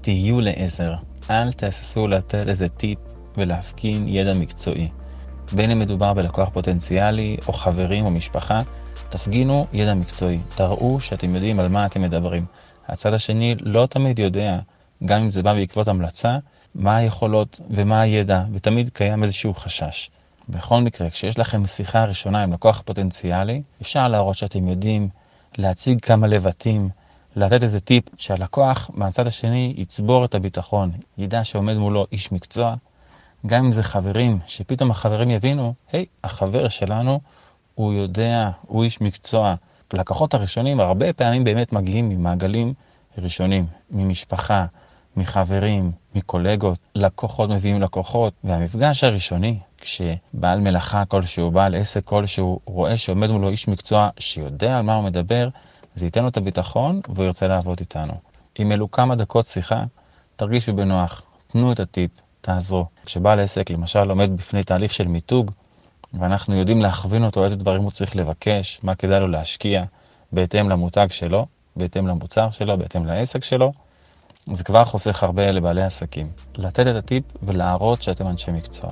תהיו לעזר. אל תהססו לתת איזה טיפ ולהפגין ידע מקצועי. בין אם מדובר בלקוח פוטנציאלי, או חברים או משפחה, תפגינו ידע מקצועי. תראו שאתם יודעים על מה אתם מדברים. הצד השני לא תמיד יודע, גם אם זה בא בעקבות המלצה, מה היכולות ומה הידע, ותמיד קיים איזשהו חשש. בכל מקרה, כשיש לכם שיחה ראשונה עם לקוח פוטנציאלי, אפשר להראות שאתם יודעים להציג כמה לבטים, לתת איזה טיפ שהלקוח מהצד השני יצבור את הביטחון, ידע שעומד מולו איש מקצוע, גם אם זה חברים, שפתאום החברים יבינו, היי, hey, החבר שלנו, הוא יודע, הוא איש מקצוע. לקוחות הראשונים הרבה פעמים באמת מגיעים ממעגלים ראשונים, ממשפחה, מחברים, מקולגות, לקוחות מביאים לקוחות, והמפגש הראשוני, כשבעל מלאכה כלשהו, בעל עסק כלשהו, רואה שעומד מולו איש מקצוע שיודע על מה הוא מדבר, זה ייתן לו את הביטחון והוא ירצה לעבוד איתנו. אם אלו כמה דקות שיחה, תרגישו בנוח, תנו את הטיפ, תעזרו. כשבעל עסק למשל עומד בפני תהליך של מיתוג, ואנחנו יודעים להכווין אותו איזה דברים הוא צריך לבקש, מה כדאי לו להשקיע, בהתאם למותג שלו, בהתאם למוצר שלו, בהתאם לעסק שלו, זה כבר חוסך הרבה לבעלי עסקים. לתת את הטיפ ולהראות שאתם אנשי מקצוע.